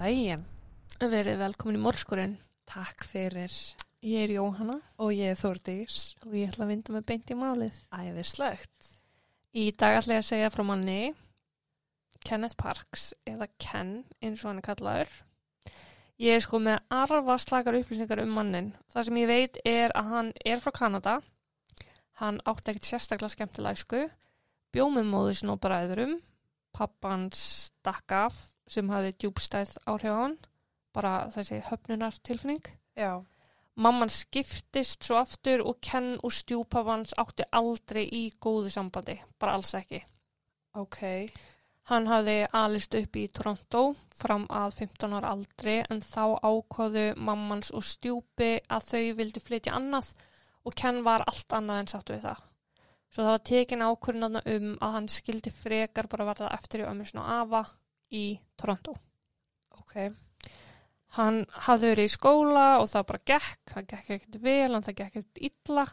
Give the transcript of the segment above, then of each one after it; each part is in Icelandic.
daginn. Verið velkomin í morskurinn. Takk fyrir. Ég er Jóhanna Og ég er Þórdís. og ég ætla að vinda með beint í málið. Æðislegt. Í dag ætla ég að segja frá manni Kenneth Parks eða Ken eins og hann er kallaður. Ég er sko með arfa slakar upplýsingar um mannin. Það sem ég veit er að hann er frá Kanada. Hann átti ekkert sérstaklega skemmtilega æsku. Bjómið móðu sinna og bræðurum. Pappans stakk af sem hafði djúbstæð áhrif á hann. Bara þessi höfnunar tilfinning. Já. Mamman skiptist svo aftur og Ken og stjúpapans átti aldrei í góðu sambandi, bara alls ekki. Ok. Hann hafði alist upp í Toronto fram að 15 ára aldri en þá ákvaðu mammans og stjúpi að þau vildi flytja annað og Ken var allt annað en sáttu við það. Svo það var tekin ákvörðunarna um að hann skildi frekar bara verða eftir í ömmusn og afa í Toronto. Ok. Hann hafði verið í skóla og það bara gekk, það gekk ekkert vel, en það gekk ekkert illa,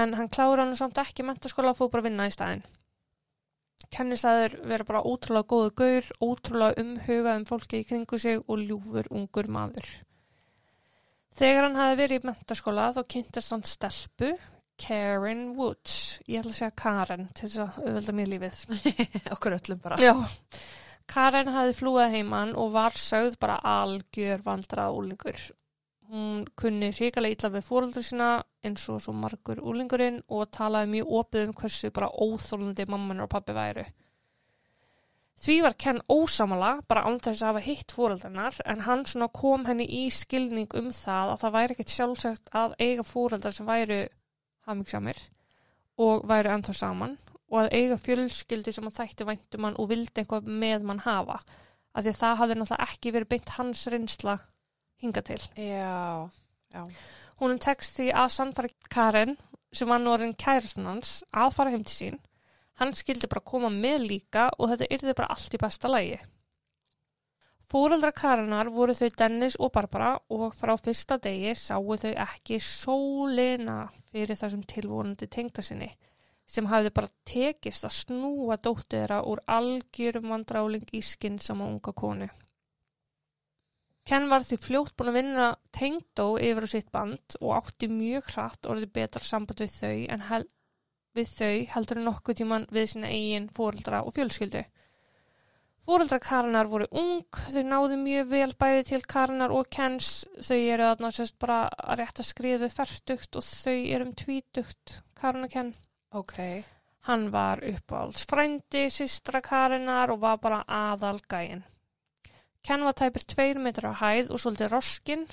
en hann klára hann samt ekki mentaskóla og fóð bara vinna í staðinn. Kennisæður verið bara ótrúlega góðu gaur, ótrúlega umhugað um fólki í kringu sig og ljúfur ungur maður. Þegar hann hafði verið í mentaskóla þá kynntist hann stelpu, Karen Woods, ég ætla að segja Karen til þess að auðvelda mér lífið. Okkur öllum bara. Já, Karen hafði flúið heimann og var sögð bara algjör vandrað úlingur. Hún kunni hrikalega illa við fóröldur sína eins og svo margur úlingurinn og talaði mjög opið um hversu bara óþólandi mamman og pappi væru. Því var Ken ósamala bara án þess að hafa hitt fóröldarnar en hann svona kom henni í skilning um það að það væri ekkert sjálfsagt að eiga fóröldar sem væru hamingsamir og væru ennþá saman og að eiga fjölskyldi sem að þætti væntum hann og vildi eitthvað með mann hafa. Af því að það hafði náttúrulega ekki verið beint hans reynsla hinga til. Já. Já. Hún tekst því að sannfara Karen, sem var nú orðin kærastan hans, að fara heim til sín. Hann skildi bara koma með líka og þetta yrði bara allt í besta lægi. Fóreldra Karenar voru þau Dennis og Barbara og frá fyrsta degi sáu þau ekki sólina fyrir þessum tilvonandi tengda sinni sem hafði bara tekist að snúa dóttu þeirra úr algjörum vandráling í skinn sama unga konu. Ken var því fljótt búin að vinna tengdó yfir á sitt band og átti mjög hratt orðið betra samband við þau en hel við þau heldur nokkuð tíman við sína eigin fóreldra og fjölskyldu. Fóreldra Karinar voru ung, þau náðu mjög vel bæði til Karinar og Kens, þau eru þarna sérst bara að rétt að skriða við færtugt og þau eru um tvítugt, Karin og Ken. Ok. Hann var uppáhalds frændi, systra Karinar og var bara aðal gæin. Ken var tæpir tveir metrar á hæð og svolítið roskinn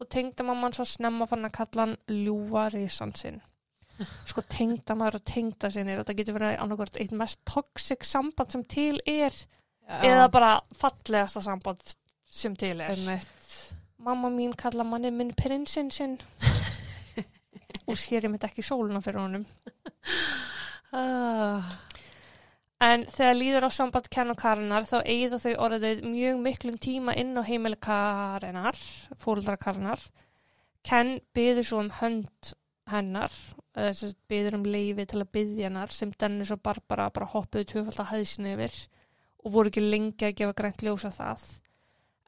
og tengdamamman svo snemma fann að kalla hann ljúfa risan sinn. Sko tengdamaður og tengda sinni, þetta getur verið annarkvært eitt mest toxic samband sem til er eða bara fallegasta samband sem til er. Emmett. Mamma mín kalla manni minn prinsinn sinn og sér ég mitt ekki sóluna fyrir honum. Ah. En þegar líður á samband Ken og Karinar þá eigða þau orðið mjög miklum tíma inn á heimili Karinar, fóruldra Karinar. Ken byður svo um hönd hennar, að byður um leifi til að byðja hennar sem Dennis og Barbara bara hoppuðu tvöfald að hæðsinu yfir og voru ekki lengi að gefa grænt ljósa það.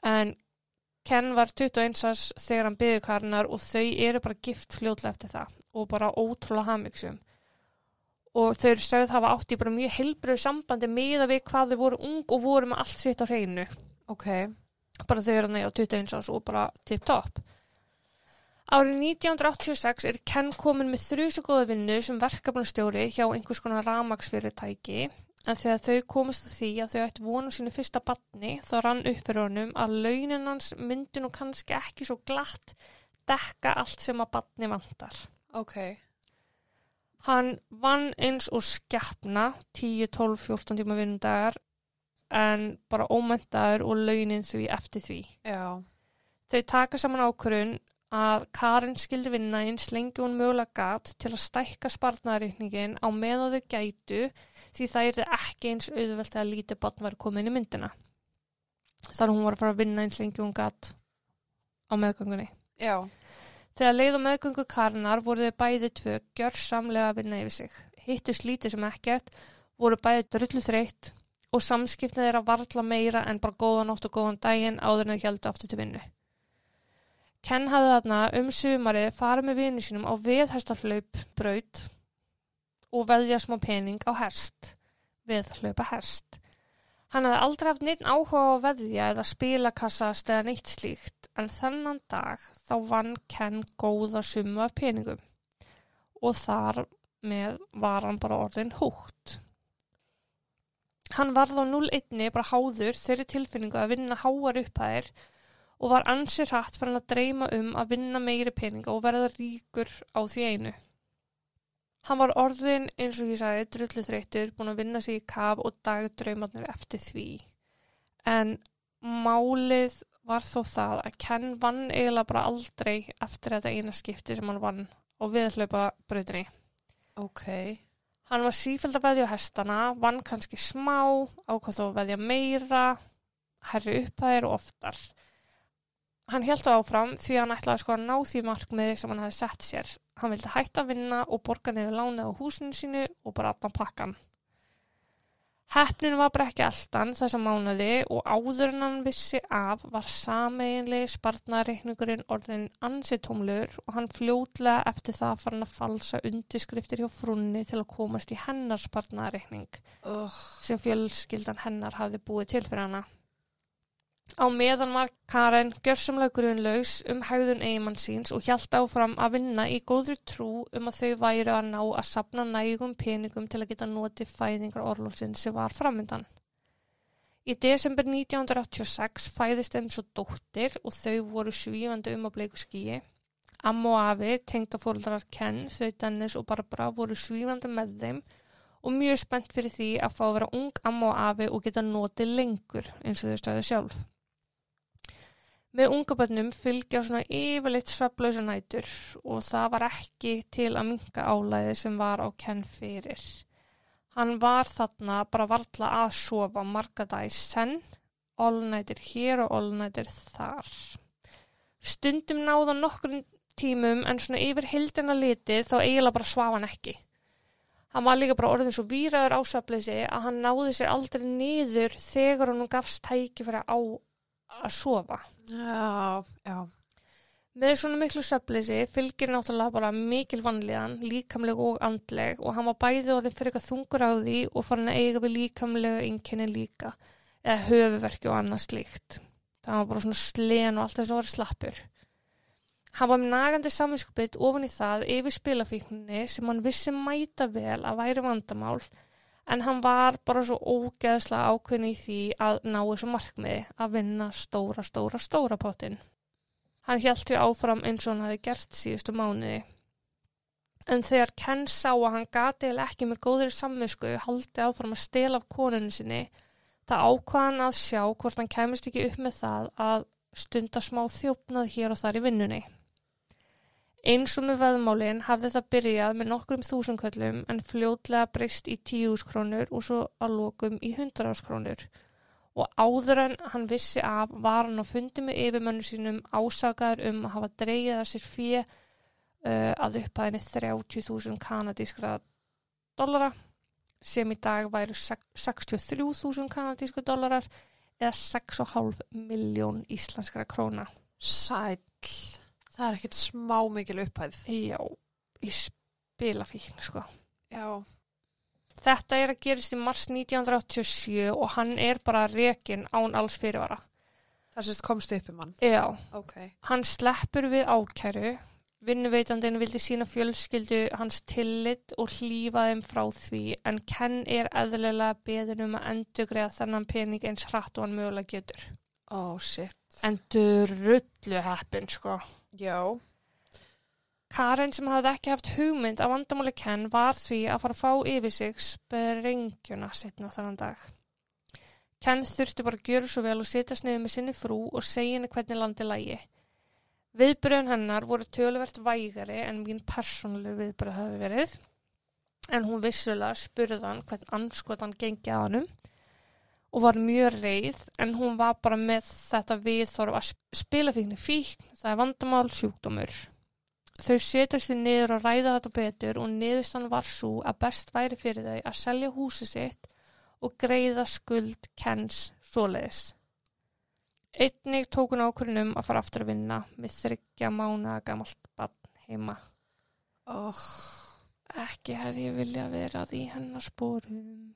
En Ken var 21 árs þegar hann byður Karinar og þau eru bara gift fljótlega eftir það og bara ótrúlega hamiksum og þau eru sögð hafa átt í bara mjög heilbröðu sambandi með að við hvað þau voru ung og voru með allt sitt á hreinu. Ok. Bara þau eru hann á 21 árs og bara tip-top. Árið 1986 er Ken komin með þrjusu góða vinnu sem verkefnustjóri hjá einhvers konar ramagsfyrirtæki en þegar þau komast að því að þau ætti vonu sínu fyrsta batni þá rann upp fyrir honum að launin hans myndi nú kannski ekki svo glatt dekka allt sem að batni vantar. Ok. Hann vann eins og skeppna 10, 12, 14 tíma vinnundagar en bara ómöndaður og launin því eftir því. Já. Þau taka saman ákvörun að Karin skildi vinna eins lengi hún mögulega gatt til að stækka spartnaðarreikningin á meðan þau gætu því það er ekki eins auðvelt að lítið barn var komin í myndina. Þannig hún var að fara að vinna eins lengi hún gatt á meðgöngunni. Já. Þegar leið og meðgöngu Karinar voru þau bæði tvö gjörsamlega að vinna yfir sig. Hittu slítið sem ekkert, voru bæði drullu þreytt og samskipnið þeirra varla meira en bara góða nótt og góðan daginn áður en þau heldur aftur til vinnu. Ken hafði þarna um sumarið farið með vini sínum á viðhestaflaup braut og veðja smá pening á herst, viðhlaupa herst. Hann hafði aldrei haft neitt áhuga á að veðja eða spilakassast eða neitt slíkt en þennan dag þá vann Ken góða summa af peningum og þar með var hann bara orðin húgt. Hann varð á 0-1 bara háður þeirri tilfinningu að vinna háar upphæðir og var ansið hratt fyrir hann að dreyma um að vinna meiri peninga og verða ríkur á því einu. Hann var orðin, eins og ég sagði, drullu þreytur, búin að vinna sig í kaf og dagdraumarnir eftir því. En málið var þó það að Ken vann eiginlega bara aldrei eftir þetta eina skipti sem hann vann og viðhlaupa bröðinni. Ok. Hann var sífæld að veðja hestana, vann kannski smá, ákvað þó að veðja meira, herri upphæðir og oftar. Hann held það áfram því hann ætlaði sko að ná því markmiði sem hann hefði sett sér. Hann vildi hætta að vinna og borga nefnir lánið á húsinu sínu og bara allan pakkan. Heppninu var bara ekki alltan þessa mánuði og áður en hann vissi af var sameiginlega spartnareikningurinn orðin ansitómlur og hann fljótlega eftir það farin að falsa undirskriftir hjá frunni til að komast í hennar spartnareikning Ugh. sem fjölskyldan hennar hafði búið til fyrir hana. Á meðan var Karen gjörsamlega grunlaus um hægðun eigimann síns og hjælt áfram að vinna í góðri trú um að þau væri að ná að sapna nægum peningum til að geta notið fæðingar orlófsinn sem var framöndan. Í desember 1986 fæðist þeim svo dóttir og þau voru svífandi um að bleiku skíi. Amma og afi, tengdafóldrar Ken, þau Dennis og Barbara voru svífandi með þeim og mjög spennt fyrir því að fá að vera ung amma og afi og geta notið lengur eins og þau stæði sjálf. Með ungabönnum fylgja svona yfirleitt sveflausa nætur og það var ekki til að minka álæði sem var á kenn fyrir. Hann var þarna bara varla að sofa marga í senn, allnætir hér og allnætir þar. Stundum náða nokkur tímum en svona yfir hildina litið þá eiginlega bara svaf hann ekki. Hann var líka bara orðin svo výraður ásafleysi að hann náði sér aldrei niður þegar hann gafst tæki fyrir á að sofa. Já, já. Með svona miklu söfleysi fylgir náttúrulega bara mikil vanlíðan, líkamleg og andleg og hann var bæði orðin fyrir eitthvað þungur á því og farin að eiga við líkamlega einkenni líka eða höfuverki og annað slíkt. Það var bara svona slen og allt þess að vera slappur. Hann var með nagandi saminskupið ofan í það yfir spilafíkninni sem hann vissi mæta vel að væri vandamál en hann var bara svo ógeðslega ákveðin í því að ná þessu markmiði að vinna stóra, stóra, stóra pottin. Hann hjælt því áfram eins og hann hafi gert síðustu mánuði. En þegar Ken sá að hann gati eða ekki með góðri samvisku haldi áfram að stela af konunni sinni, það ákvaðan að sjá hvort hann kemist ekki upp með það að stunda smá þjófnað hér og þar í vinnunni. Eins og með veðmálinn hafði það byrjað með nokkrum þúsundköllum en fljótlega breyst í tíuskrónur og svo að lokum í hundraðskrónur. Og áður en hann vissi af var hann á fundi með yfirmönnu sínum ásakaður um að hafa dreigið að sér fyrir uh, að upphæðinni 30.000 kanadískra dollara sem í dag væru 63.000 kanadísku dollarar eða 6,5 miljón íslenskra króna. Sæll. Það er ekkert smá mikil upphæð. Já, í spilafíkn, sko. Já. Þetta er að gerist í mars 1987 og hann er bara rekin án alls fyrirvara. Það sést komst upp um hann. Já, Ok. hann sleppur við ákæru, vinnuveitandinn vildi sína fjölskyldu hans tillit og hlýfa þeim frá því en Ken er eðlilega beðin um að endugriða þennan pening eins hratt og hann mögulega getur. Oh, shit. En drullu heppin, sko. Já. Karen sem hafði ekki haft hugmynd af vandamáli Ken var því að fara að fá yfir sig sprengjuna setna þannan dag. Ken þurfti bara að gjöra svo vel og setjast niður með sinni frú og segja henni hvernig landi lægi. Viðbröðun hennar voru töluvert vægari en mín persónulegu viðbröð hafi verið en hún vissulega spurði hann hvern anskotan gengi að hannum og var mjög reið en hún var bara með þetta viðþorf að spila fíkni fíkn, það er vandamál sjúkdómur. Þau setjast því niður og ræða þetta betur og niðurstan var svo að best væri fyrir þau að selja húsi sitt og greiða skuld Kens svoleiðis. Einnig tók hún ákvörðunum að fara aftur að vinna með þryggja mánuða gamalt barn heima. Oh, Ekki hefði ég vilja vera í hennar spórum.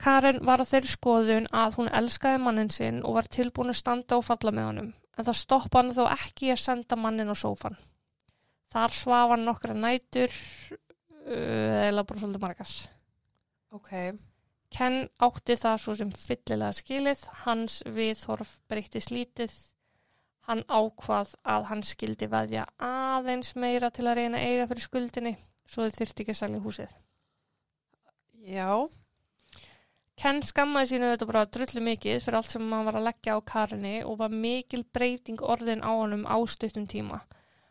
Karen var á þeirri skoðun að hún elskaði mannin sinn og var tilbúin að standa og falla með honum, en það stoppa hann þó ekki að senda mannin á sófan. Þar svaf hann nokkra nætur, uh, eða bara svolítið margar. ok. Ken átti það svo sem fyllilega skilið, hans viðhorf breyttist lítið. Hann ákvað að hann skildi veðja aðeins meira til að reyna eiga fyrir skuldinni, svo þið þyrfti ekki að selja húsið. Já, Ken skammaði sínu þetta bara drullu mikið fyrir allt sem hann var að leggja á karinni og var mikil breyting orðin á honum ástöttum tíma.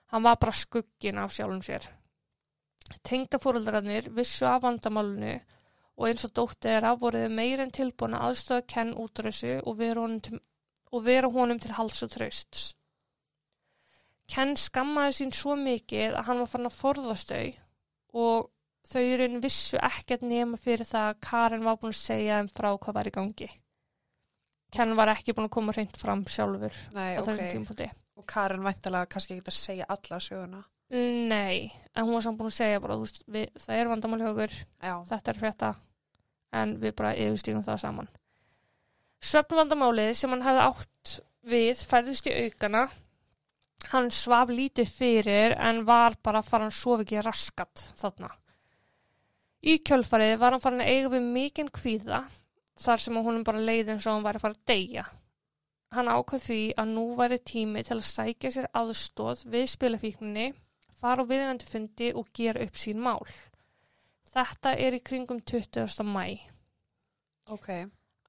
Hann var bara skuggin af sjálfum sér. Tengdafóruldrarnir vissu af vandamálunu og eins og dóttið er af voruð meir en tilbúin að aðstöða Ken út úr þessu og vera honum til, til hals og trausts. Ken skammaði sín svo mikið að hann var fann að forðast þau og þau í raun vissu ekkert nema fyrir það að Karen var búin að segja þeim frá hvað var í gangi. Ken var ekki búin að koma hreint fram sjálfur nei, á þessum ok. tímpúti. Og Karen væntalega kannski ekki að segja alla söguna. Nei, en hún var samt búin að segja bara, veist, við, það er vandamál hjá okkur, Já, þetta er frétta, en við bara yfirstígum það saman. Svefnvandamálið sem hann hefði átt við færðist í aukana, hann svaf lítið fyrir en var bara að fara hann sofi ekki raskat þarna. Í kjölfarið var hann farin að eiga við mikinn kvíða þar sem að honum bara leiði eins og hann væri að fara að deyja. Hann ákvað því að nú væri tími til að sækja sér aðstóð við spilafíkninni, fara á viðeigandi fundi og gera upp sín mál. Þetta er í kringum 20. mæ. ok.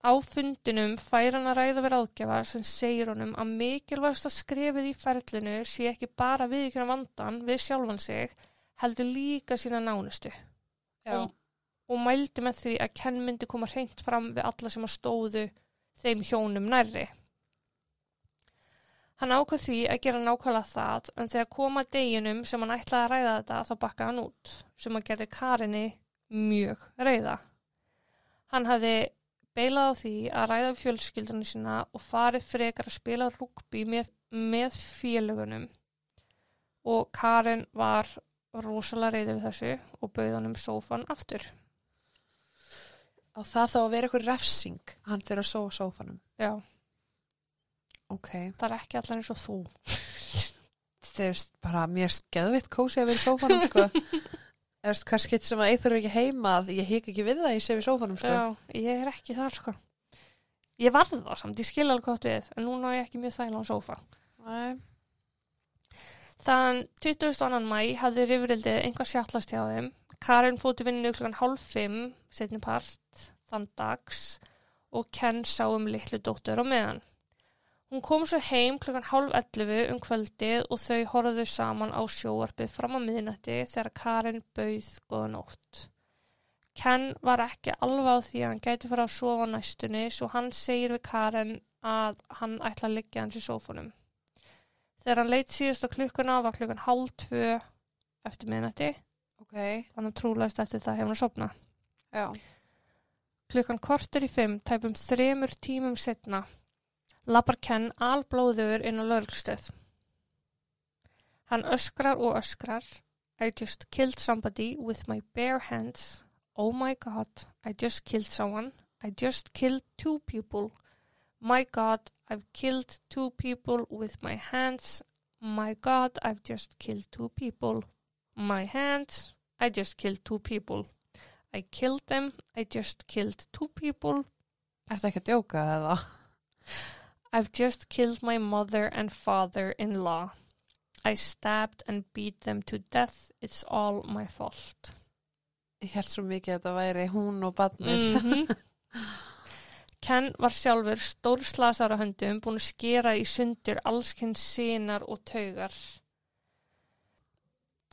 Á fundinum fær hann að ræða við ráðgjafa sem segir honum að mikilvægsta skrefið í ferlinu sé ekki bara viðkjöna vandan við sjálfan sig, heldur líka sína nánustu Og- og mældi með því að Ken myndi koma hreint fram við alla sem stóðu þeim hjónum nærri. Hann ákvað því að gera nákvæmlega það en þegar koma deginum sem hann ætlaði að ræða þetta þá bakkaði hann út sem að gerði Karinni mjög reyða. Hann hafði beilað á því að ræða við fjölskyldunum sína og farið frekar að spila rúkbí með, með félugunum og Karin var rosalega reyði við þessu og bauð hann um sófan aftur. og það þá að vera eitthvað refsing, hann fyrir að á sófanum. Já, Ok. það er ekki allar eins og þú. Þeir veist bara mér skeðvitt kósi að vera í sófanum, sko. Eða veist, hvers getur sem að eithur ekki heima að ég hik ekki við það, ég sé við sófanum, sko. Já, ég er ekki þar sko. Ég varð það samt, ég skil alveg gott við, en núna er ég ekki mjög þægilega á sófa. Nei. Þann 22. mæ hafði rifrildið einhver sjallast hjá þeim. Karin fóti vinnu klukkan hálf fimm, setni part, þann dags og Ken sá um litlu dóttur á meðan. Hún kom svo heim klukkan hálf 11 um kvöldið og þau horfðu saman á sjóarpið fram á miðnætti þegar Karin bauð góða nótt. Ken var ekki alveg á því að hann gæti fara að sofa næstunni svo hann segir við Karen að hann ætla að liggja hans í sófunum. Þegar hann leitt síðust á klukkuna var klukkan hálf tvö eftir miðnætti, Ok. þannig að trúlegast eftir það hefur hann sopnað. Já. Klukkan kortur í fimm, tæpum þremur tímum setna, lappar Ken alblóður inn á lögreglstöð. Hann öskrar og öskrar. I just killed somebody with my bare hands. Oh my god, I just killed someone. I just killed two people. My god, I've killed two people with my hands. My god, I've just killed two people. My hands, I just killed two people. I killed them. I just killed two people. Ertu ekki að djóka eða? I've just killed my mother and father-in-law. I stabbed and beat them to death. It's all my fault. Ég held svo mikið að þetta væri hún og barnið. Mhm. Ken var sjálfur stórslasar á höndum búin að skera í sundur allskinn sínar og taugar.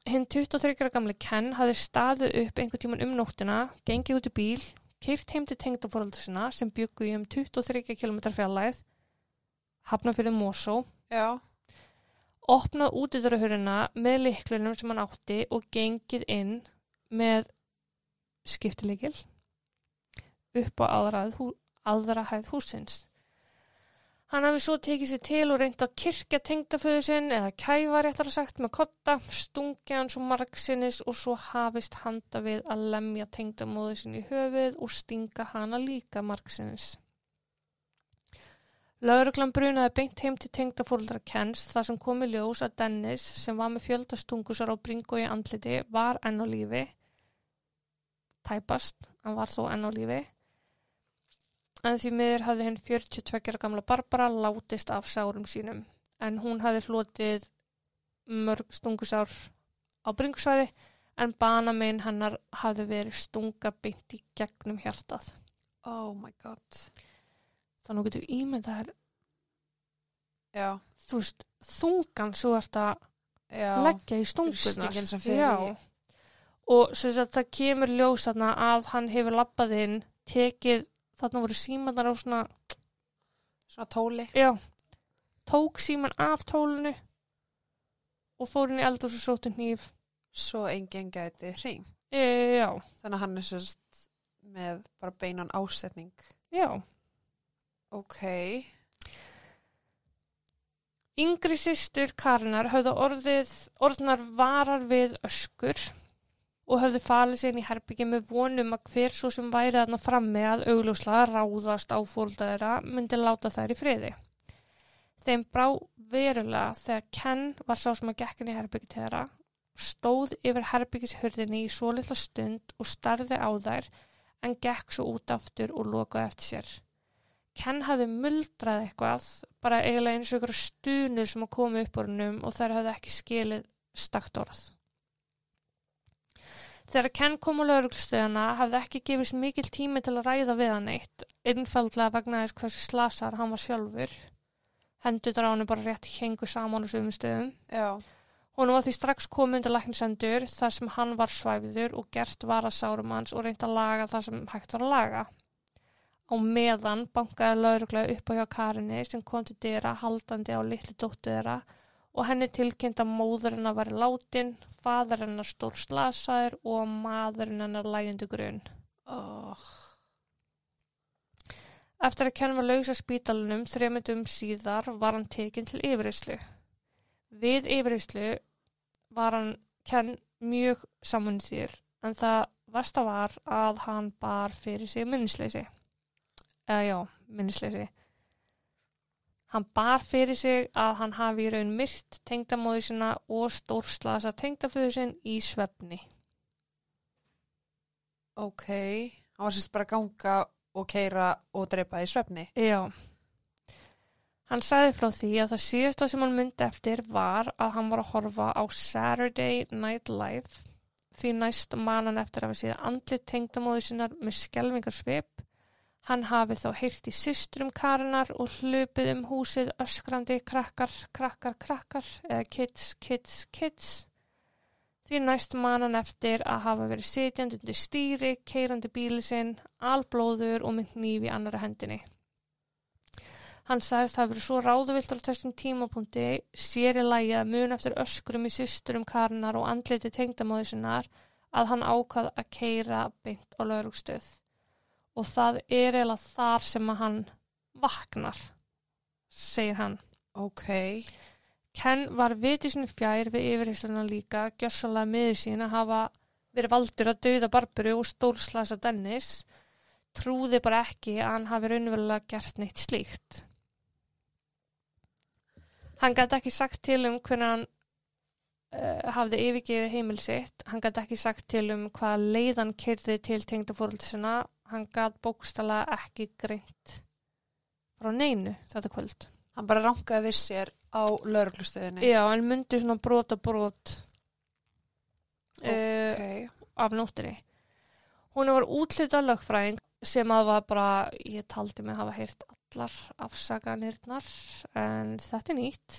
Hinn 23 ára gamli Ken hafði staðið upp einhver tíman um nóttina, gengið út í bíl, keirt heim til tengdafóraldar sinna sem byggu í um 23 km fjallæð, hafna fyrir Mosó, Já. opnað útidurahurina með liklunum sem hann átti og gengið inn með skiptilegil, upp á aðra, hú, aðra hæð húsins. Hann hafi svo tekið sér til og reyndi að kirkja tengdaföðu sinn eða kæfa réttar sagt með kotta, stungi hann svo margsinnis og svo hafist handa við að lemja tengdamóðu sinn í höfuð og stinga hana líka margsinnis. Lauruglan brunaði beint heim til tengdafóldra Kens þar sem komi ljós að Dennis sem var með fjöldastungusar á bringu í andliti var enn á lífi. Tæpast, hann var þó enn á lífi en því miður hafði henn 42 ára gamla Barbara látist af sárum sínum en hún hafði hlotið mörg stungusár á bringusvæði en banamein hennar hafði verið stunga beint í gegnum hjartað. Oh my god. Þannig að þú getur ímyndað þér, Já, þú veist, þungan svo að já. leggja í fer Já. Og sem sagt það kemur ljós þarna að hann hefur lappað inn, tekið, þarna voru símanar á svona Svona tóli. Já, tók síman af tólunu og fór inn í eldur og sóti hníf. Svo enginn gæti hring. E, já, Þannig að hann er sérst með bara beinan ásetning. já. Ok. Yngri systur Karinar höfðu orðið, orðnar varar við öskur og höfðu falið sér inn í herbyggi með vonum að hver svo sem væri þarna frammi að augljóslega ráðast á fólkda þeirra myndi láta þær í friði. Þeim brá verulega þegar Ken var sá sem að gekk inn í herbyggi til þeirra, stóð yfir herbyggishurðinni í svo litla stund og starði á þær en gekk svo út aftur og lokaði eftir sér. Ken hafði muldrað eitthvað, bara eiginlega eins og ykkur stunur sem að koma upp úr hennum og þær hafði ekki skilið stakt orð. Þegar Ken kom á lauruglustöðuna hafði ekki gefist mikil tími til að ræða við hann eitt, innfaldlega vegna þess hversu slasar hann var sjálfur. Hendur hann bara rétt hengu saman á sögum stöðum. Já. Hún var því strax komið undir læknisendur þar sem hann var svæfður og gert var að sárum hans og reyndi að laga það sem hægt var að laga. Á meðan bankaði lauruglega upp á hjá Karinni sem kom til dyra haldandi á litli dóttu þeirra og henni tilkynnt að móðurinn að veri látin, fadur hennar stór slasaður og að maðurinn hennar lægjandi grunn. Oh. Eftir að Ken var laus á spítalunum þreymundum síðar var hann tekinn til yfirreyslu. Við yfirreyslu var hann Ken mjög samanlýsir en það versta var að hann bar fyrir sig minnisleysi. Eða já, minnisleysi. Hann bar fyrir sig að hann hafi í raun myrt tengdamóðu sinna og stórslasa tengdaföðu sinn í svefni. Ok. Hann var sérst bara að ganga og keira og dreipa í svefni. Já. Hann sagði frá því að það síðasta sem hann myndi eftir var að hann var að horfa á Saturday Night Live því næst man hann eftir að við síða andlit tengdamóðu sinnar með skelvingarsvip. Hann hafi þá heyrt í systrum Karinar og hlupið um húsið öskrandi krakkar, krakkar, krakkar eða kids, kids, kids. Því næst man hann eftir að hafa verið sitjandi undir stýri, keirandi bíli sinn, alblóður og hníf í annara hendinni. Hann sagðist það verið svo ráðuviltur á þessum tímapunkti, sér í lægi að mun eftir öskrum í systurum Karinar og andliti tengdamóði sinnar að hann ákvað að keira beint á laurugstöð. Og það er eiginlega þar sem að hann vaknar, segir hann. Ok. Ken var vitið sinni fjær við yfirheysluna líka, gjössalega miður sín að hafa verið valdur að dauða Barburu og stórslasa Dennis, trúði bara ekki að hann hafi raunverulega gert neitt slíkt. Hann gæti ekki sagt til um hvernig hann uh, hafði yfirgefið heimil sitt, hann gæti ekki sagt til um hvaða leiðan kyrði til tengdafóröldisina, hann gæti bókstala ekki greint frá neinu þetta kvöld. Hann bara rankaði við sér á lauruglustöðinni. Já, en myndi svona brota brot uh, Ok. af nóttinni. Hún var útlita lögfræðing sem að var bara, ég taldi mig hafa heyrt allar afsaganirnar en þetta er nýtt,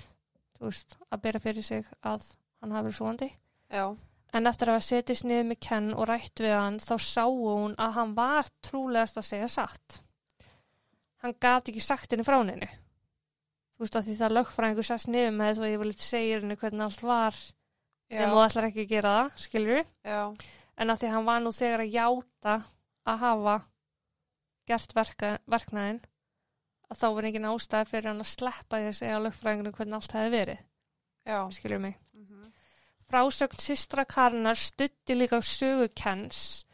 þú veist, að bera fyrir sig að hann hafi verið svoandi. Já. En eftir að hafa setist niður með Ken og rætt við hann þá sáu hún að hann var trúlegast að segja satt. Hann gati ekki sagt henni frá henni. Þú veist að því það lögfræðingur sest niður með þess að ég vil segja henni hvernig allt var Já. en þú ætlar ekki að gera það, skilur Já. en að því hann var nú þegar að játa að hafa gert verka, verknæðin að þá var engin ástæði fyrir hann að sleppa því að segja lögfræðinginu hvernig allt hefði verið, Já. skiljum mig. Frásögn systra Karunar stutti líka sögu Kens.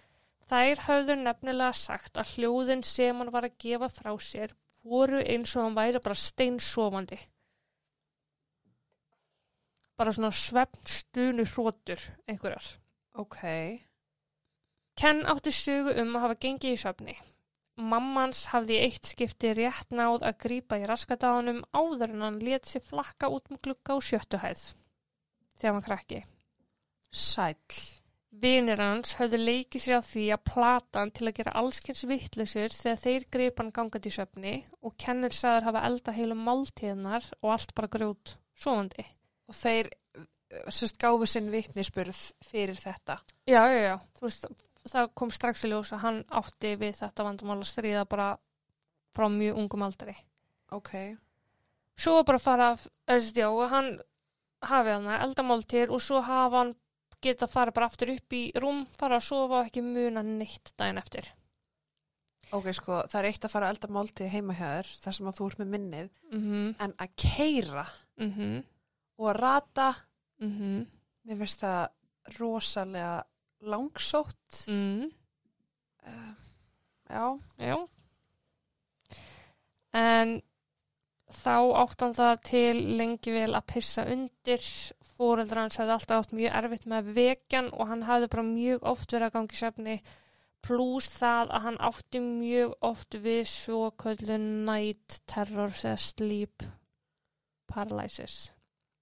Þær höfðu nefnilega sagt að hljóðin sem hann var að gefa frá sér voru eins og hann væri bara steinsofandi. Bara svona svefnstunu hrótur einhverjar. Ok. Ken átti sögu um að hafa gengið í svefni. Mammans hafði eitt skipti rétt náð að grípa í raskadáðunum áður en hann let sér flakka út með glugga á sjöttuhæð. Þegar hann krakki. Sæll. Vinir hans höfðu leikið sér á því að plata hann til að gera allskens vittlusur þegar þeir gripa hann gangandi í söfni og kennir sagður hafa elda heilu máltíðnar og allt bara grjót sofandi. Og þeir uh, sérst gáfu sinn vitnisspurð fyrir þetta. Já, já, já, þú veist, það kom strax í ljós að hann átti við þetta vandamál að stríða bara frá mjög ungum aldri. Ok. Svo var bara fara, eða já, hann hafi hann elda máltíðir og svo hafa hann geta fara bara aftur upp í rúm, fara að sofa og ekki muna neitt daginn eftir. Ok, sko, það er eitt að fara að elda máltíð heima hjá þér, þar sem að þú ert með minnið, Mhm, en að keira mhm, og að rata, mhm. mér finnst það rosalega langsótt. Mm, Uh, já, já. En þá átt hann það til lengi vel að pissa undir. Fóreldra hans hafði alltaf átt mjög erfitt með vekjan og hann hafði bara mjög oft verið að gangi sefni. Plús það að hann átti mjög oft við svo köllu night terror eða sleep paralysis.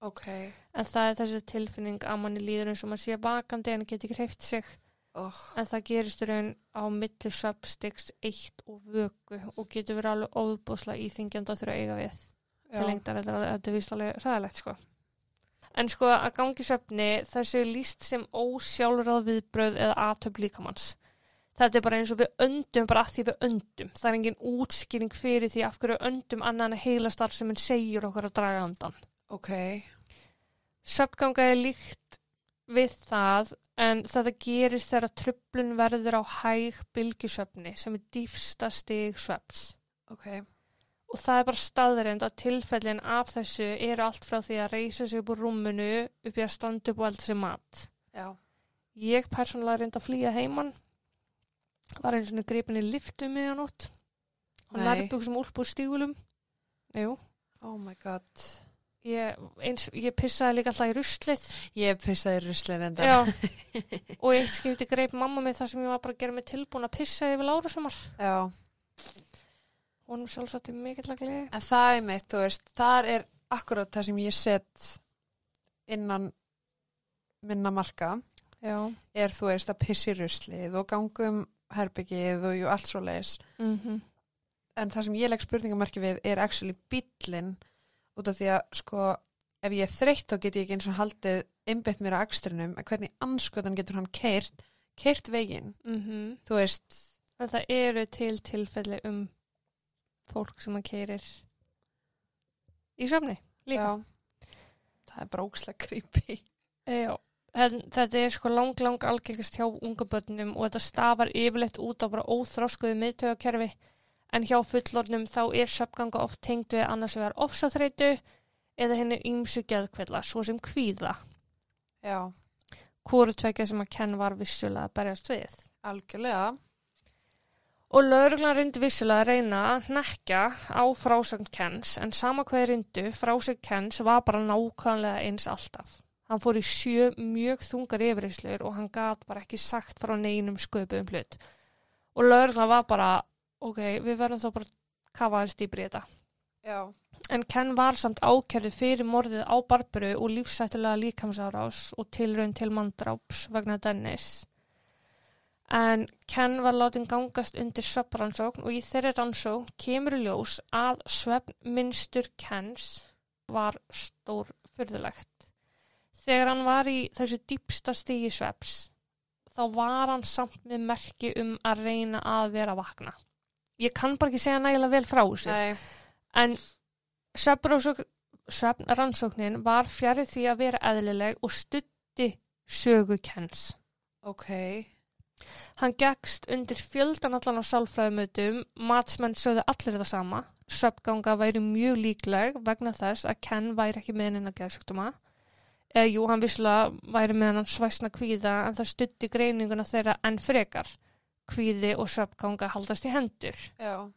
ok. En það er þessi tilfinning að manni líður eins og maður sé vakandi en geti ekki hreift sig. Oh, En það gerist raun á milli svefnstiks eitt og vöku og getur verið alveg óbúslega íþingjandi að þurfa eiga við til lengdar. Þetta er, alveg ræðilegt sko. En sko að gangi svefni þessu líst sem ósjálfráð viðbröð eða aðtöp líkamanns. Þetta er bara eins og við öndum bara að því við öndum. Það er engin útskýring fyrir því af hverju öndum annan heila starf sem hann segir okkur að draga andan. Ok. Svefnganga er líkt við það en þetta gerist þegar tröflun verður á hæg bylgjusöfni sem er dýfsta stig svefns. Ok. Og það er bara staðreind að tilfellin af þessu eru allt frá því að reysa sig upp úr rúmunu upp í að standa upp og elda sér mat. Já. Ég persónulega reyndi að flýja heimann, var eins og gripin í liftu miðjanótt og Nei. nærbuksum úlp úr stígulum. Jú, Oh my god. Ég, eins, ég pissaði líka alltaf í ruslið Ég pissaði ruslin enda. Já, og eitt skipti greip mamma mig þar sem ég var bara að gera mig tilbúin að pissa yfir Lára sumar. Já. Honum sjálfsagt í mikill að gleði. En það er mitt, þú veist, þar er akkurat það sem ég set innan minna marka Já. er þú veist að pissi ruslið og gangum herbyggið og jú allt svo leis. Mm En það sem ég legg spurningamarki við er actually bíllinn út af því að sko ef ég er þreytt þá get ég ekki eins og haldið einbett mér að akstrinum en hvernig anskotan getur hann keirt, keirt veginn, -hmm. þú veist, En það eru til tilfelli um fólk sem að keirir í söfni líka. já, það er bara ókslega creepy. Já. En þetta er sko lang, lang algengast hjá unga börnum og þetta stafar yfirleitt út á bara óþróskuðu miðtögakerfi en hjá fullornum þá er söfganga oft tengd við annars vegar ofsaþreitu eða henni ýmsu geðkvilla, svo sem kvíða. Já, Hvoru tvekja sem að kenn var vissulega að berjast við. algjörlega. Og lauruglan reyndi vissulega að reyna að hnekja á frásögn Kens en sama hvað reyndu, frásögn Kens var bara nákvæmlega eins alltaf. Hann fór í sjö mjög þungar yfirreyslur og hann gat bara ekki sagt frá neinum sköpuðum hlut. Og lauruglan var bara, ok, við verðum þá bara að kafa aðeins dýbri í þetta. Já, En Ken var samt ákjörðu fyrir morðið á Barbaru og lífsættulega líkamsárás og tilraun til manndráps vegna Dennis. En Ken var látin gangast undir svefnrannsókn og í þeirri rannsókn kemur ljós að svefnmynstur Kens var stór fyrðulegt. Þegar hann var í þessu dýpsta stigi svefs, þá var hann samt með merki um að reyna að vera vakna. Ég kann bara ekki segja nægilega vel frá þessu. En svefnrannsóknin var fjarið því að vera eðlileg og stutti sögu Kens. ok. Hann gegst undir fjöldan allan á sálfræðumötum, matsmenn sögðu allir þetta sama. Svefganga væri mjög líkleg vegna þess að Ken væri ekki með henni að geðsjúkdóma. Eða jú, hann visslega væri með hann svæsna kvíða en það stutti greininguna þeirra enn frekar. Kvíði og svefganga haldast í hendur. Já.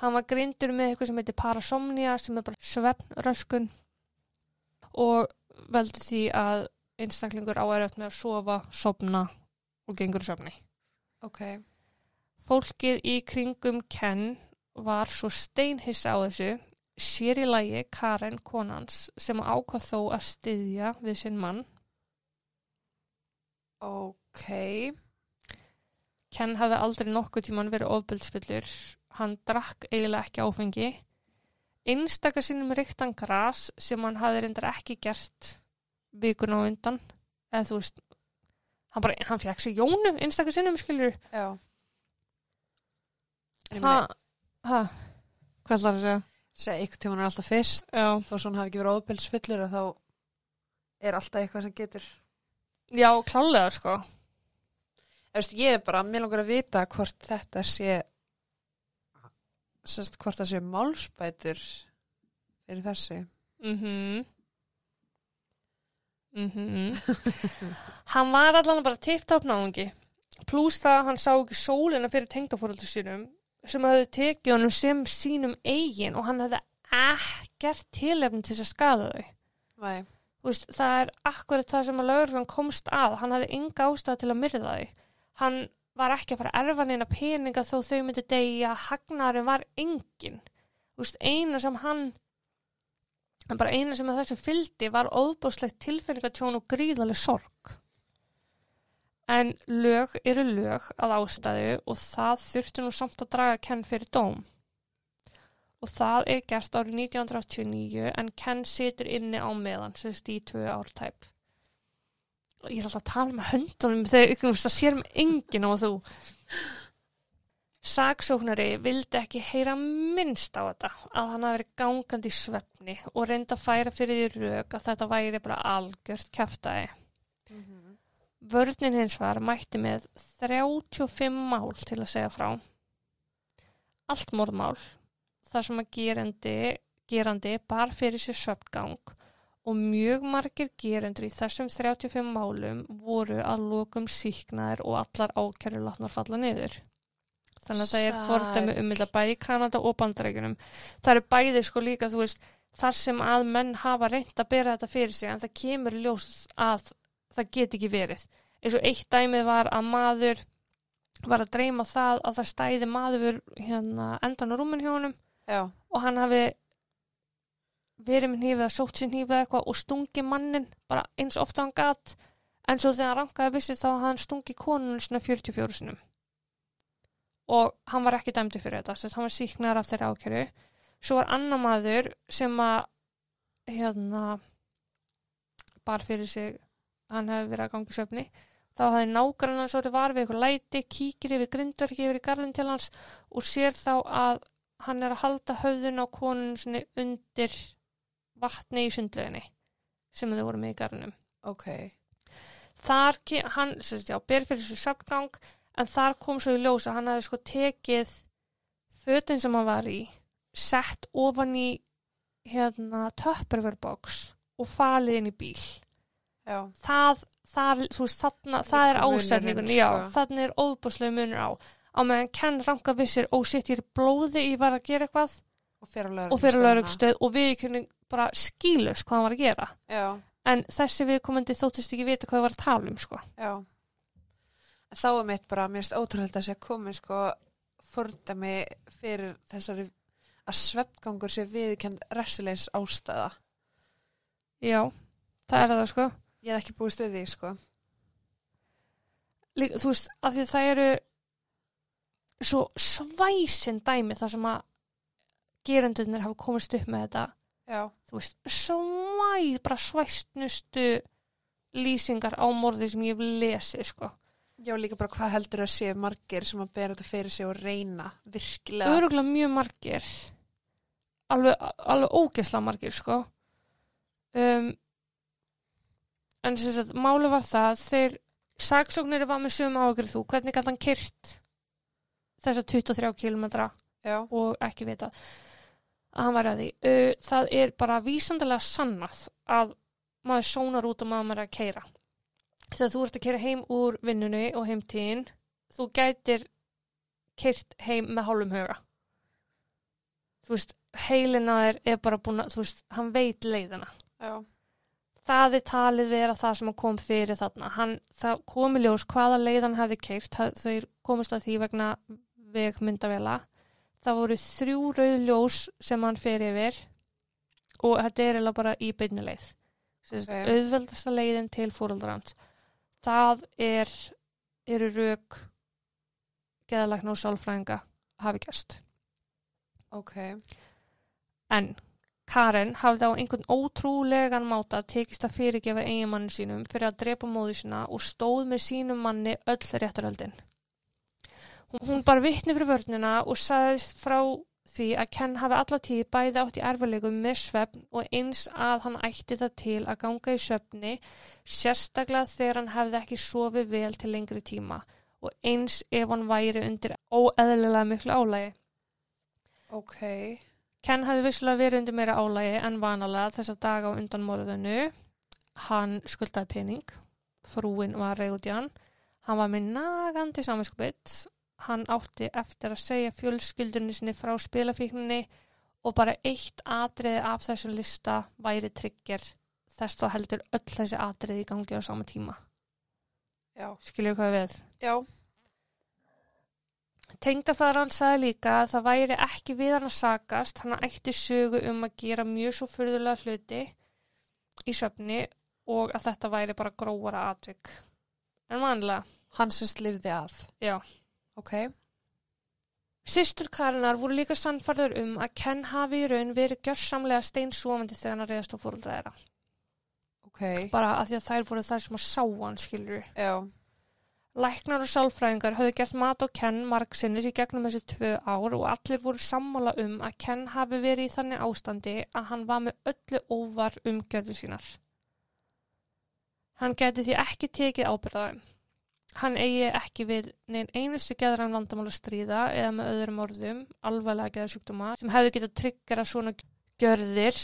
Hann var greindur með eitthvað sem heitir parasomnia sem er bara svefnröskun og veldi því að einstaklingur á eröft með að sofa, sopna og gengur í svefni. Ok. Fólkið í kringum Ken var svo steinhissa á þessu, sér í lagi Karen konans sem ákvað þó að styðja við sinn mann. Ok. Ken hafði aldrei nokkuð tíman verið ofbeldsfullur, hann drakk eiginlega ekki áfengi. Einstakar sinnum ríktan gras sem hann hafði reyndar ekki gert vikuna á undan, eða þú veist, hann bara, hann fekk sér jónu einstakar sinnum, skilur. Já. Ha, ha, hvað ætlar að segja? segja ykkur tíma er alltaf fyrst. Já, Þó svo hann hafi ekki verið óbelsfullur og þá er alltaf eitthvað sem getur. já, klálega, sko. Veist, ég er bara, mér langar að vita hvort þetta sé, sérst, hvort það sé málsbætur fyrir þessu. Mhm. Mhm. hann var allan bara tipptopp náungi. Plús það að hann sá ekki sólina fyrir tengdafóröldur sínum sem hafði tekið honum sem sínum eigin og hann hefði ekkert tilefni til að skada þau. Veist, það er akkurat það sem að lögurinn komst að. Hann hafði enga ástæða til að myrða þau. Hann var ekki að fara að erfa neina peninga þó þau myndi degja, hagnarin var engin. Veist, eina sem hann, bara eina sem að þessu fyldi var óbúslegt tilfinningatjón og gríðaleg sorg. En lög eru lög að ástæðu og það þurfti nú samt að draga Ken fyrir dóm. Og það er gert árið 1989 en Ken situr inni á meðan, sem í tvö ár tæp. Og ég er alltaf að tala með höndunum þegar þú veist, það sér mig enginn á þú. Saksóknari vildi ekki heyra minnst á þetta að hann hafi verið gangandi í svefni og reynda að færa fyrir því rauk að þetta væri bara algjört kæftæði. Vörnin hins var mætti með 35 mál til að segja frá. Allt morðmál, þar sem að gerandi, gerandi bar fyrir sér söpgang og mjög margir gerendur í þessum 35 málum voru að lokum síknaðir og allar ákjæru látnar falla niður. Þannig að það er fordæmi um þetta bæði Kanada og bandarækjunum. Það eru bæði sko líka, þú veist, þar sem að menn hafa reynt að bera þetta fyrir sig en það kemur ljós að það get ekki verið. Eins og eitt dæmið var að maður var að dreyma það að það stæði maður hérna endan á rúmin hjá honum Já. og hann hafi verið með hnífið að sótt sér hnífið eitthvað og stungi mannin bara eins ofta hann gat. En svo þegar hann rankaði vissi þá hafði hann stungi konunum svona 44 sinum og hann var ekki dæmdi fyrir þetta þess að hann var síknar af þeirra ákjöru svo var annar maður sem að hérna bar fyrir sig hann hefði verið að gangi söfni þá hafði nágrann hans orðið var við eitthvað læti kíkir yfir grindverki yfir í garðin til hans og sér þá að hann er að halda höfðun á konun undir vatni í sundlöginni sem þau voru með í garðinum Ok. þar, hann, sérst já, ber fyrir þessu söfngang en þar kom svo í ljós að hann hafði sko tekið fötin sem hann var í sett ofan í hérna töpperverbox og falið inn í bíl Já. það, það, veist, þarna, það er já, sko. þarna er óbúslega munur á á meðan Ken ranka vissir, ó shit, ég er blóði, ég var að gera eitthvað Og fyrir að og fyrir laurugstöð og við kunni bara skýlust hvað hann var að gera Já. en þessi viðkomandi þóttist ekki vita hvað það var að tala um sko. Þá er mitt bara, mér finnst ótrúlega að sé að komi sko fordæmi fyrir þessari að svefngangur sé viðkend resileins ástæða. já, það er það sko Ég hef ekki búist við því sko. Líka, þú veist, af því að það eru svo svæsin dæmi þar sem að gerendurnir hafa komist upp með þetta Já. þú veist, svæ, bara svæstnustu lýsingar á morði sem ég hef lesið, sko. Já, líka bara hvað heldur að sé margir sem að bera þetta fyrir sig og reyna virkilega. Öruglega mjög margir, alveg, alveg ógesla margir, sko. Um, en sem sagt, máli var það, þeir Saksóknir var með sömu ágjörð þú, hvernig gæti hann kyrt þessa 23 kilometra já, og ekki vita að hann væri að því. Það er bara vísandilega sannað að maður sónar út og maður er að keira. Þegar þú ert að keira heim úr vinnunni og heimtíðin, þú gætir keirt heim með hálfum huga. Þú veist, heilina er, er bara búin að, þú veist, hann veit leiðina. já, Það er talið vera það sem kom fyrir þarna. Hann, það komi ljós hvaða leið hann hefði keirt, þau komist að því vegna vegmyndavela. Það voru þrjú rauð ljós sem hann fer yfir og þetta er eiginlega bara í beinni leið. Okay. Ok. Auðveldasta leiðin til fóröldra hans. Það er, eru rauk geðalækna og sálfræðinga hafi gerst. ok, En Karen hafði á einhvern ótrúlegan máta tekist að fyrirgefa eiginmannin sínum fyrir að drepa móðu sína og stóð með sínum manni öll réttaröldin. Hún, hún bar vittni fyrir vörnina og sagðist frá því að Ken hafi alla tíð bæði átt í erfileikum með svefn og eins að hann ætti það til að ganga í svefni sérstaklega þegar hann hefði ekki sofið vel til lengri tíma og eins ef hann væri undir óeðlilega miklu álægi. ok, Ken hafði vissulega verið undir meira álægi en vanalega þessa daga á undan morðinu. Hann skuldaði pening, frúin var reyð út í hann, hann var með nagandi saminskupið, hann átti eftir að segja fjölskyldunni sinni frá spilafíkninni og bara eitt atriði af þessum lista væri tryggir þess þá heldur öll þessi atriði í gangi á sama tíma. já, Skilju hvað við? já, Tengdafæðar hann sagði líka að það væri ekki við hann að sakast, hann ætti sögu um að gera mjög svo fyrðulega hluti í söfni og að þetta væri bara grófara atvik. En vanlega, hann sem slifði að, já. Ok, Sistur Karinar voru líka sannfarður um að Ken hafi í raun verið gjörsamlega steinsofandi þegar hann reyðast á fóröldra þeirra. ok, Bara að því að þær voru þær sem að sá hann, skilur já, Læknar og sálfræðingar höfðu gert mat á Ken margsinnis í gegnum þessi tvö ár og allir voru sammála um að Ken hafi verið í þannig ástandi að hann var með öllu óvar umgjörðu sínar. Hann geti því ekki tekið ábyrðaðum. Hann eigi ekki við neinn einustu geðran vandamál að stríða eða með öðrum orðum, alvarlega geðasjúkdóma, sem hefðu getað tryggjara svona gjörðir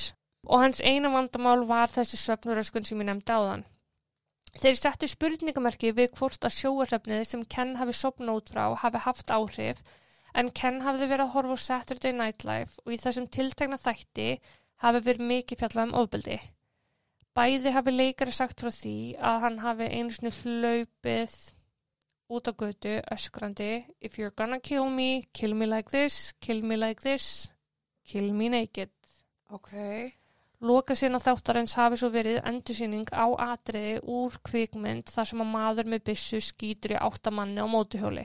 og hans eina vandamál var þessi svefnuröskun sem ég nefndi áðan. Þeir settu spurningamerki við hvort að sjóarrefnið sem Ken hafi sopnað út frá hafi haft áhrif en Ken hafði verið að horfa á Saturday Night Live og í þessum tiltegna þætti hafi verið mikið fjallað um ofbeldi. Bæði hafi leikari sagt frá því að hann hafi einu svona hlaupið út á götu öskrandi If you're gonna kill me, kill me like this, kill me like this, kill me naked. ok, Loka sína þáttarins hafi svo verið endursýning á atriði úr kvikmynd þar sem að maður með byssu skýtur í áttamanni á mótuhjóli.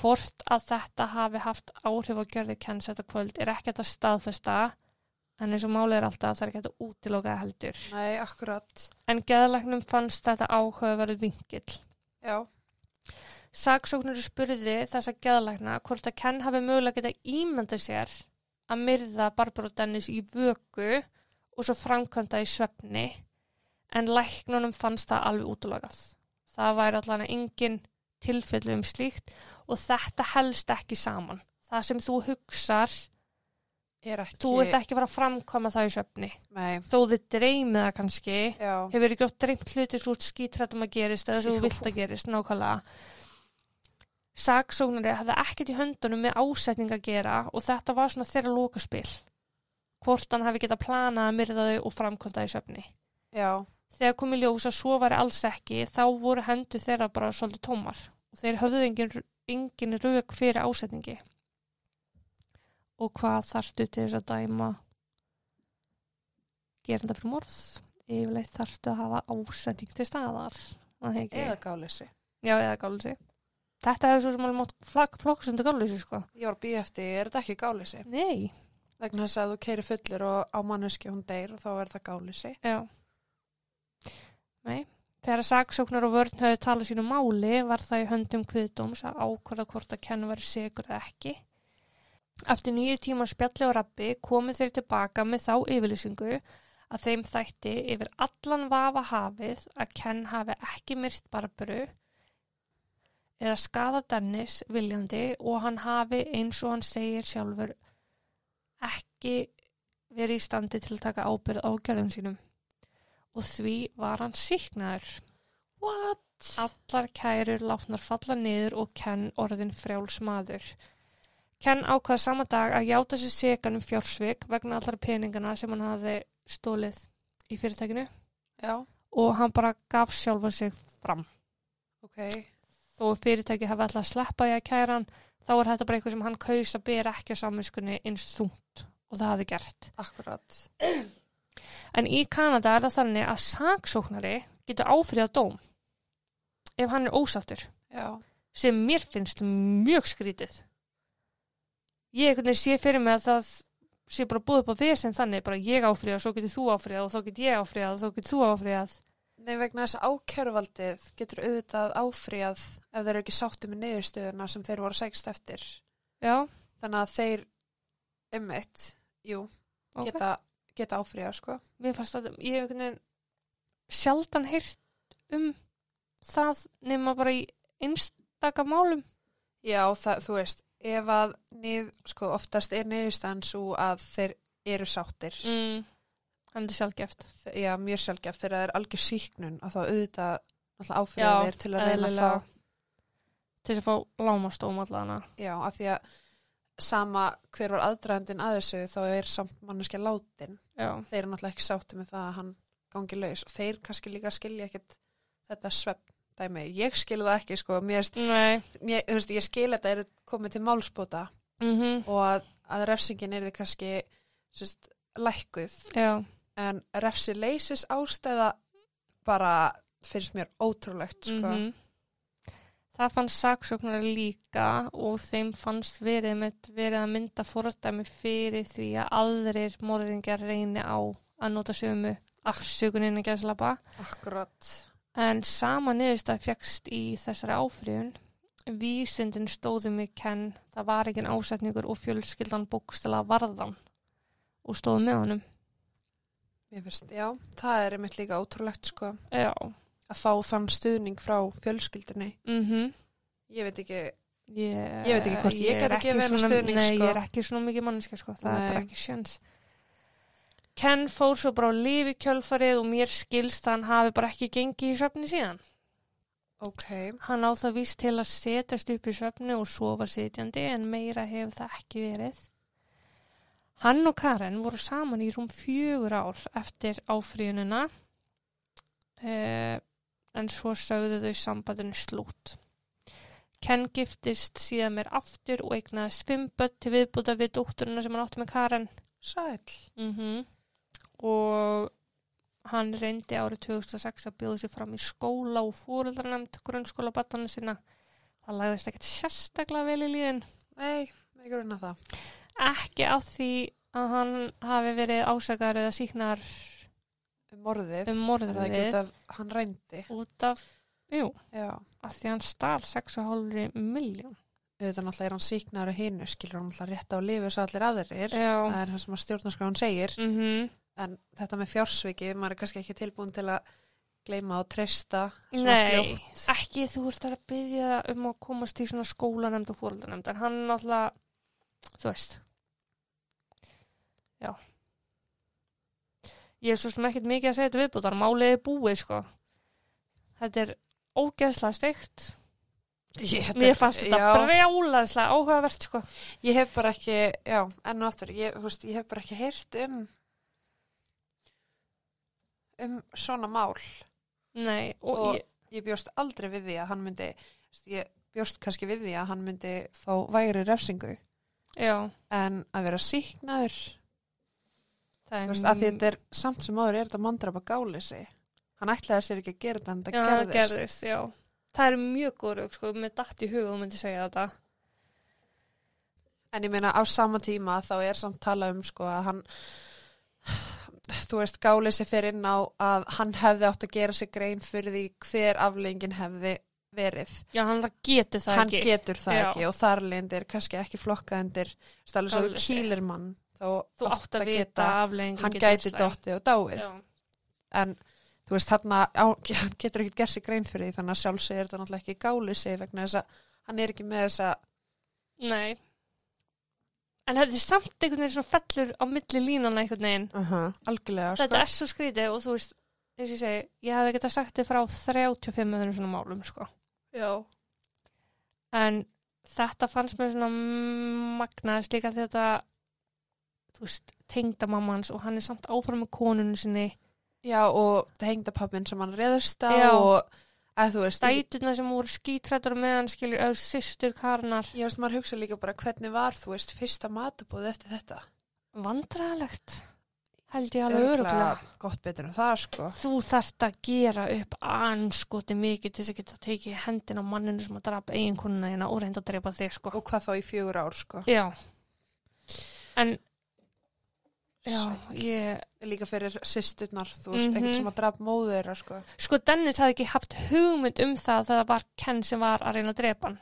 Hvort að þetta hafi haft áhrif á gjörði kenns þetta kvöld er ekkert að staðfesta en eins og málið er alltaf það er ekkert að útiloka heldur. nei, akkurat, En geðalagnum fannst þetta áhugaverð vingill. já, Saksóknur spurði þessa geðalagna hvort að Ken hafi mögulega geta ímyndað sér að myrða Barbara og Dennis í vöku og svo framkvæmda í svefni en læknunum fannst það alveg útlagað. Það væri allan engin tilfellu um slíkt og þetta helst ekki saman. Það sem þú hugsar, er ekki, þú ert ekki að fara að framkvæma það í svefni. nei, Þó þið dreymið það kannski, já, hefur ekki oft dreymt hluti svo skítrættum að gerist eða sem þú vilt að gerist, nákvæmlega. Saksóknari hafði ekkert í höndunum með ásetning að gera og þetta var svona þeirra lókaspil. Hvort hann hafi getað planað að myrða þau og framkvæmda í söfni. já, Þegar kom í ljós að svo væri alls ekki, þá voru hendur þeirra bara svolítið tómar og þeir höfðu engin, engin rauk fyrir ásetningi. Og hvað þarftu til þess að dæma gerenda fyrir morð? Yfirleitt þarftu að hafa ásetning til staðar. var eða gáleysi. Já, eða gáleysi. Þetta hefur svo sem alveg flokkast undir gáleysi, sko. Ég var að býja eftir, er þetta ekki gáleysi? Nei. Vegna þess að þú keiri fullur og á manneski hún deyr og þá er þetta gáleysi. Já. Nei. Þegar saksóknar og vörn höfðu talað sínu máli var það í höndum kviðdóms að ákvarða hvort að kenn var sigur eða ekki. Eftir nýju tíma spjalli og rappi komið þeir tilbaka með þá yfirlýsingu að þeim þætti yfir allan vafa hafið að Ken hafi ekki myrt Barbaru eða skada Dennis viljandi og hann hafi eins og hann segir sjálfur ekki verið í standi til að taka ábyrð á gerðum sínum og því var hann síknaður. What? Allar kærur látnar falla niður og Ken orðin frjáls maður. Ken ákvaði sama dag að játa sér segan um fjársvik vegna allar peningana sem hann hafði stólið í fyrirtækinu Já, og hann bara gaf sjálfa sig fram. ok. Þó fyrirtæki hafi alltaf sleppað í að kæra hann, þá er þetta bara eitthvað sem hann kaus að bera ekki á samvinskunni eins þungt og það hafði gert. Akkurat. En í Kanada er það þannig að saksóknari getur áfriðað dóm ef hann er ósáttur. Já. sem mér finnst mjög skrítið. Ég sé fyrir mig að það sé bara búið upp á við sem þannig, bara ég áfriðað, svo getur þú áfriðað og þá get ég áfriðað og þá getur þú áfriðað. Nei, vegna þess að ákæruvaldið getur auðvitað áfríað ef þeir eru ekki sátti með niðurstöðuna sem þeir voru sækst eftir. Já, Þannig að þeir ummitt, jú, ok. geta, geta áfríað, sko. Mér fannst að ég hef einhvern veginn sjaldan heyrt um það nema bara í einstaka málum. Já, það, þú veist, ef að nið, sko, oftast er niðurstaðan svo að þeir eru sáttir. Mm. Hann er sjálfgeft. Já, mjög sjálfgeft þegar það er algjör síknun að þá auðvitað Já, áfríða þeir til að reyna að fá, Til að fá lámastóm allana. já, af því að sama hver var aðdraðandinn að þessu þá er samt manneskja látin. Já, þeir eru náttúrulega ekki sátti með það að hann gangi laus. Og þeir kannski líka skilja ekkit þetta svepp dæmi. Ég skil það ekki sko, mér, mér veist, ég skil þetta er komið til málspóta Mm og að, að refsingin er þið kannski sérst, lækkuð. Já, en refsi leysis ástæða bara finnst mér ótrúlegt sko. Mhm. Það fannst saksóknari líka og þeim fannst verið, með, verið að mynda fordæmi fyrir því að aðrir morðingjar reyni á að nota sömu afsökunin að gæslapa. Akkurat. En sama niðurstað fegst í þessari áfriðun. Vísindin stóðu mig kenn, það var ekki ásetningur og fjölskyldan bókstala varðan og stóðu með honum. Mér finnst, já, það er einmitt líka ótrúlegt sko Já. að fá þann stuðning frá fjölskyldunni. Mm Ég veit ekki, Ég, Ég veit ekki hvort ég er gæti ekki svona- stuðning, Nei, sko. ég er ekki svona mikið manneska, sko. Það er Nei. bara ekki sjans. Ken fór svo bara á lifi kjölfarið og mér skilst að hann hafi bara ekki gengið í svefni síðan. ok, Hann á það víst til að setjast upp í svefni og sofa sitjandi en meira hefur það ekki verið. Hann og Karen voru saman í rúm fjögur ár eftir áfríunina uh, en svo sögðu þau sambandinu slút. Ken giftist síðan mér aftur og eignaðist fimm börn til viðbúta við dótturina sem hann átti með Karen. sæl. Mm Og hann reyndi árið 2006 að bjóða sér fram í skóla og fóreldrarnefnd grunnskóla batana sinna. Það lagðist ekkert sérstaklega vel í líðin. Nei, ekki runa það. Ekki af því að hann hafi verið ásakaður eða síknar Um morðið. um Er það ekki út morðið af hann rændi? út af, jú, Já. af því hann stál 6,5 miljón. Auðvitað náttúrulega er hann síknaður hinu, skilur hann náttúrulega rétt á lifu svo allir aðrir. Já. Það er það sem að stjórnarskráin segir. Mm En þetta með fjársvikið, maður er kannski ekki tilbúin til að gleyma og treysta Nei, fljótt. ekki þú ert að byggja um að komast í svona skólanemnd og fóreldranemnd en hann náttúrulega, þú veist já. Ég er svo sem ekkert mikið að segja þetta viðbútar, málið er búið sko. Þetta er ógeðslega steikt. Ég, mér fannst þetta já, brjálaðslega áhugavert sko. Ég hef bara ekki, já, enn og aftur, ég, veist, ég hef bara ekki heyrt um um svona mál. nei, og, Og- ég, Ég bjóst aldrei við því að hann myndi, ég bjóst kannski við því að hann myndi fá vægri refsingu. já. En að vera síknaður, veist, að því þetta er samt sem áður er þetta mandrapa gáleysi. Hann ætlaði sér ekki að gera þetta en það já, gerðist. gerðist, já það er mjög góð rauk sko, með dætt í huga og myndi segja þetta En ég meina á sama tíma þá er samt tala um sko að hann þú veist gáleysi fyrir inn á að hann hefði átt að gera sig grein fyrir því hver aflengin hefði verið. já, hann getur það hann ekki getur það Já. ekki og þar leyndir kannski ekki flokka undir stálega svo kýlir mann þá þú átt að vita afleggingum hann gæti dottið og dáið Já, en þú veist hann getur ekki gert sér grein fyrir því þannig að sjálfsög er þetta náttúrulega ekki gáli sig vegna þess að hann er ekki með þessa nei. En þetta er samt einhvern veginn svona fellur á milli línana einhvern veginn. uh -huh, algjörlega Þetta sko. er svo skrítið og þú veist, eins og ég segi, ég hefði getað sagt þið frá 35 öðrum svona málum, sko. Já. En þetta fannst mér svona magnaðist líka því þetta, þú veist, tengda mammans og hann er samt áfram með konunum sinni. Já og tengdapappin sem hann reðurst á Já. og að þú veist ég, Dæturna sem voru skítrættur með hann skilur, eða systur Karnar. ég veist maður hugsa líka bara hvernig var þú veist fyrsta matabóð eftir þetta Vandræðalegt, held ég alveg öruglega. gott betur en það sko Þú þarft að gera upp anskoti mikið til þess að geta tekið hendin á manninu sem að drapa eiginkonuna hérna og reynda að drepa þig, sko. og hvað þá í fjögur ár sko Já. En, já, ég, líka fyrir systurnar þú veist Mhm. einhvern sem að draf móður sko sko Dennis hafði ekki haft hugmynd um það þegar það var Ken sem var að reyna að drepa hann.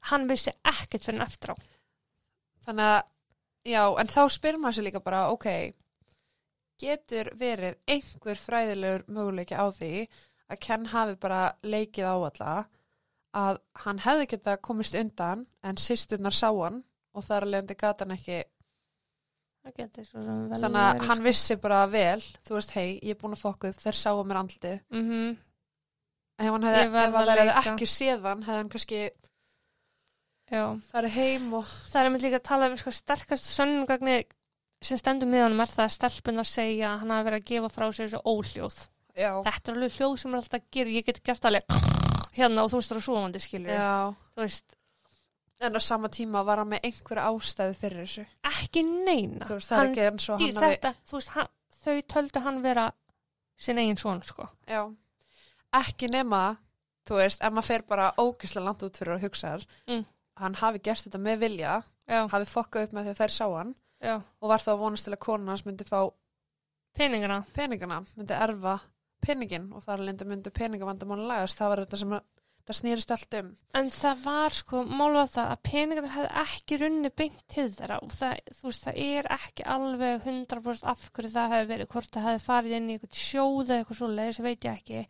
Hann vissi ekkert fyrir hann eftir á. þannig að já en þá spyr maður sér líka bara ok getur verið einhver fræðilegur möguleiki á því að Ken hafi bara leikið á alla að hann hefði geta komist undan en systurnar sá hann og þar að leiðandi gata hann ekki Það getur svo sem vel þannig að hann sko. vissi bara vel þú veist hei ég er búin að fokka upp þeir sáu mér andlitið Mhm. ef hann hefði, Ég verð ef hann að hefði leika. ekki séð hann hefði hann kannski farið heim og Það er með líka að tala um sko sterkast sönnugagni sem stendur með honum er það að stelpunar segja að hann hafi verið að gefa frá sér þessu óhljóð. já, Þetta er alveg hljóð sem er alltaf að gera. Ég get gert alveg hérna og þú veist það er svoandi skilur. já Þú veist, en á sama tíma var hann með einhverja ástæðu fyrir þessu ekki neina. þú veist það er ekki eins og hann hafi þú veist, hann, þau töldu hann vera sinn eigin son, sko. já, ekki nema þú veist, ef maður fer bara ógislega langt út fyrir að hugsa þar Mm. hann hafi gert þetta með vilja Já, hafi fokkað upp með að þær sá hann já. og var þá að vonast til að konan hans myndi fá Peningana. peningana, myndi erfa peningin og þar lendi myndi peningavandamáli lagast, það var þetta sem að, það snýrist allt um En það var, sko, málu að það að peningarnir hefði ekki runni beint til þeirra og það, þú veist, það er ekki alveg 100% af hverju það hefði verið, hvort það hefði farið inn í eitthvað sjóð eða eitthvað svo leiðis, veit ég ekki.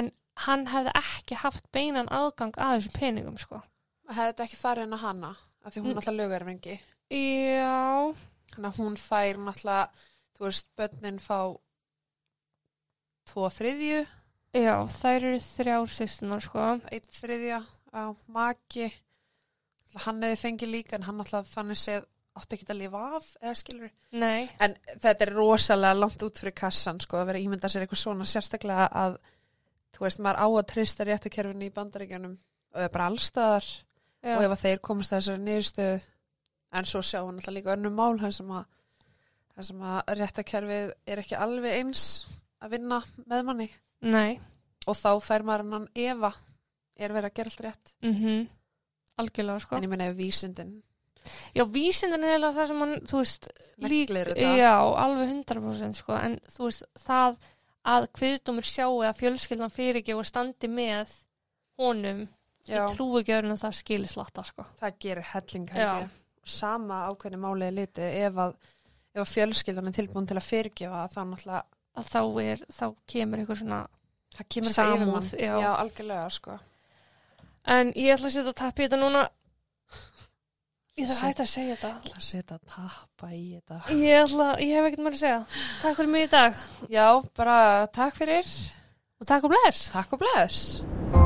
En hann hefði ekki haft beinan aðgang að þessum peningum, sko. hefði þetta ekki farið hennar hana af því hún Mm. alltaf lögurvengi Já, þannig að hún fær náttúrulega þú veist, börnin fá tvo þriðju já, þær eru þrjár sýstunar, sko. eitt þriðja á maki. Hann hefði fengið líka en hann alltaf þannig séð átti ekki að lifa af eða skilur Nei, en þetta er rosalega langt út fyrir kassan sko að vera ímynda sér eitthvað svona sérstaklega að þú veist maður á að trista réttakerfinu í bandaríkjunum og er bara allstaðar já, og ef að þeir komast að þessari niðurstöðu en svo sjá hann alltaf líka önnum mál þar sem að, sem að réttakerfið er ekki alveg eins að vinna með manni nei, og þá fær maður hann efa er verið að gera allt rétt. Mhm, algjörlega, sko. en ég meina ef vísindin Já, vísindin er eiginlega það sem hann, þú veist, lík, neglir þetta. Já, alveg 100% sko, en þú veist, það að kviðdómur sjáu að fjölskyldan fyrirgefa og standi með honum, já, ég trúi ekki öðrun að það skilir slatta, sko. það gerir helling ég. Sama ákveðni máli er litið. Ef að, ef að fjölskyldan er tilbúin til að fyrirgefa þá náttúrulega Að þá er, þá kemur eitthvað svona, það kemur eitthvað yfir já. já, algjörlega sko en ég ætla að setja tappi í þetta núna, ég þarf að hætta að segja þetta. ætla að setja tappa í þetta Ég ætla, ég hef ekkert mér að segja. Takk fyrir mig í dag já, bara takk fyrir og takk og bless. takk og bless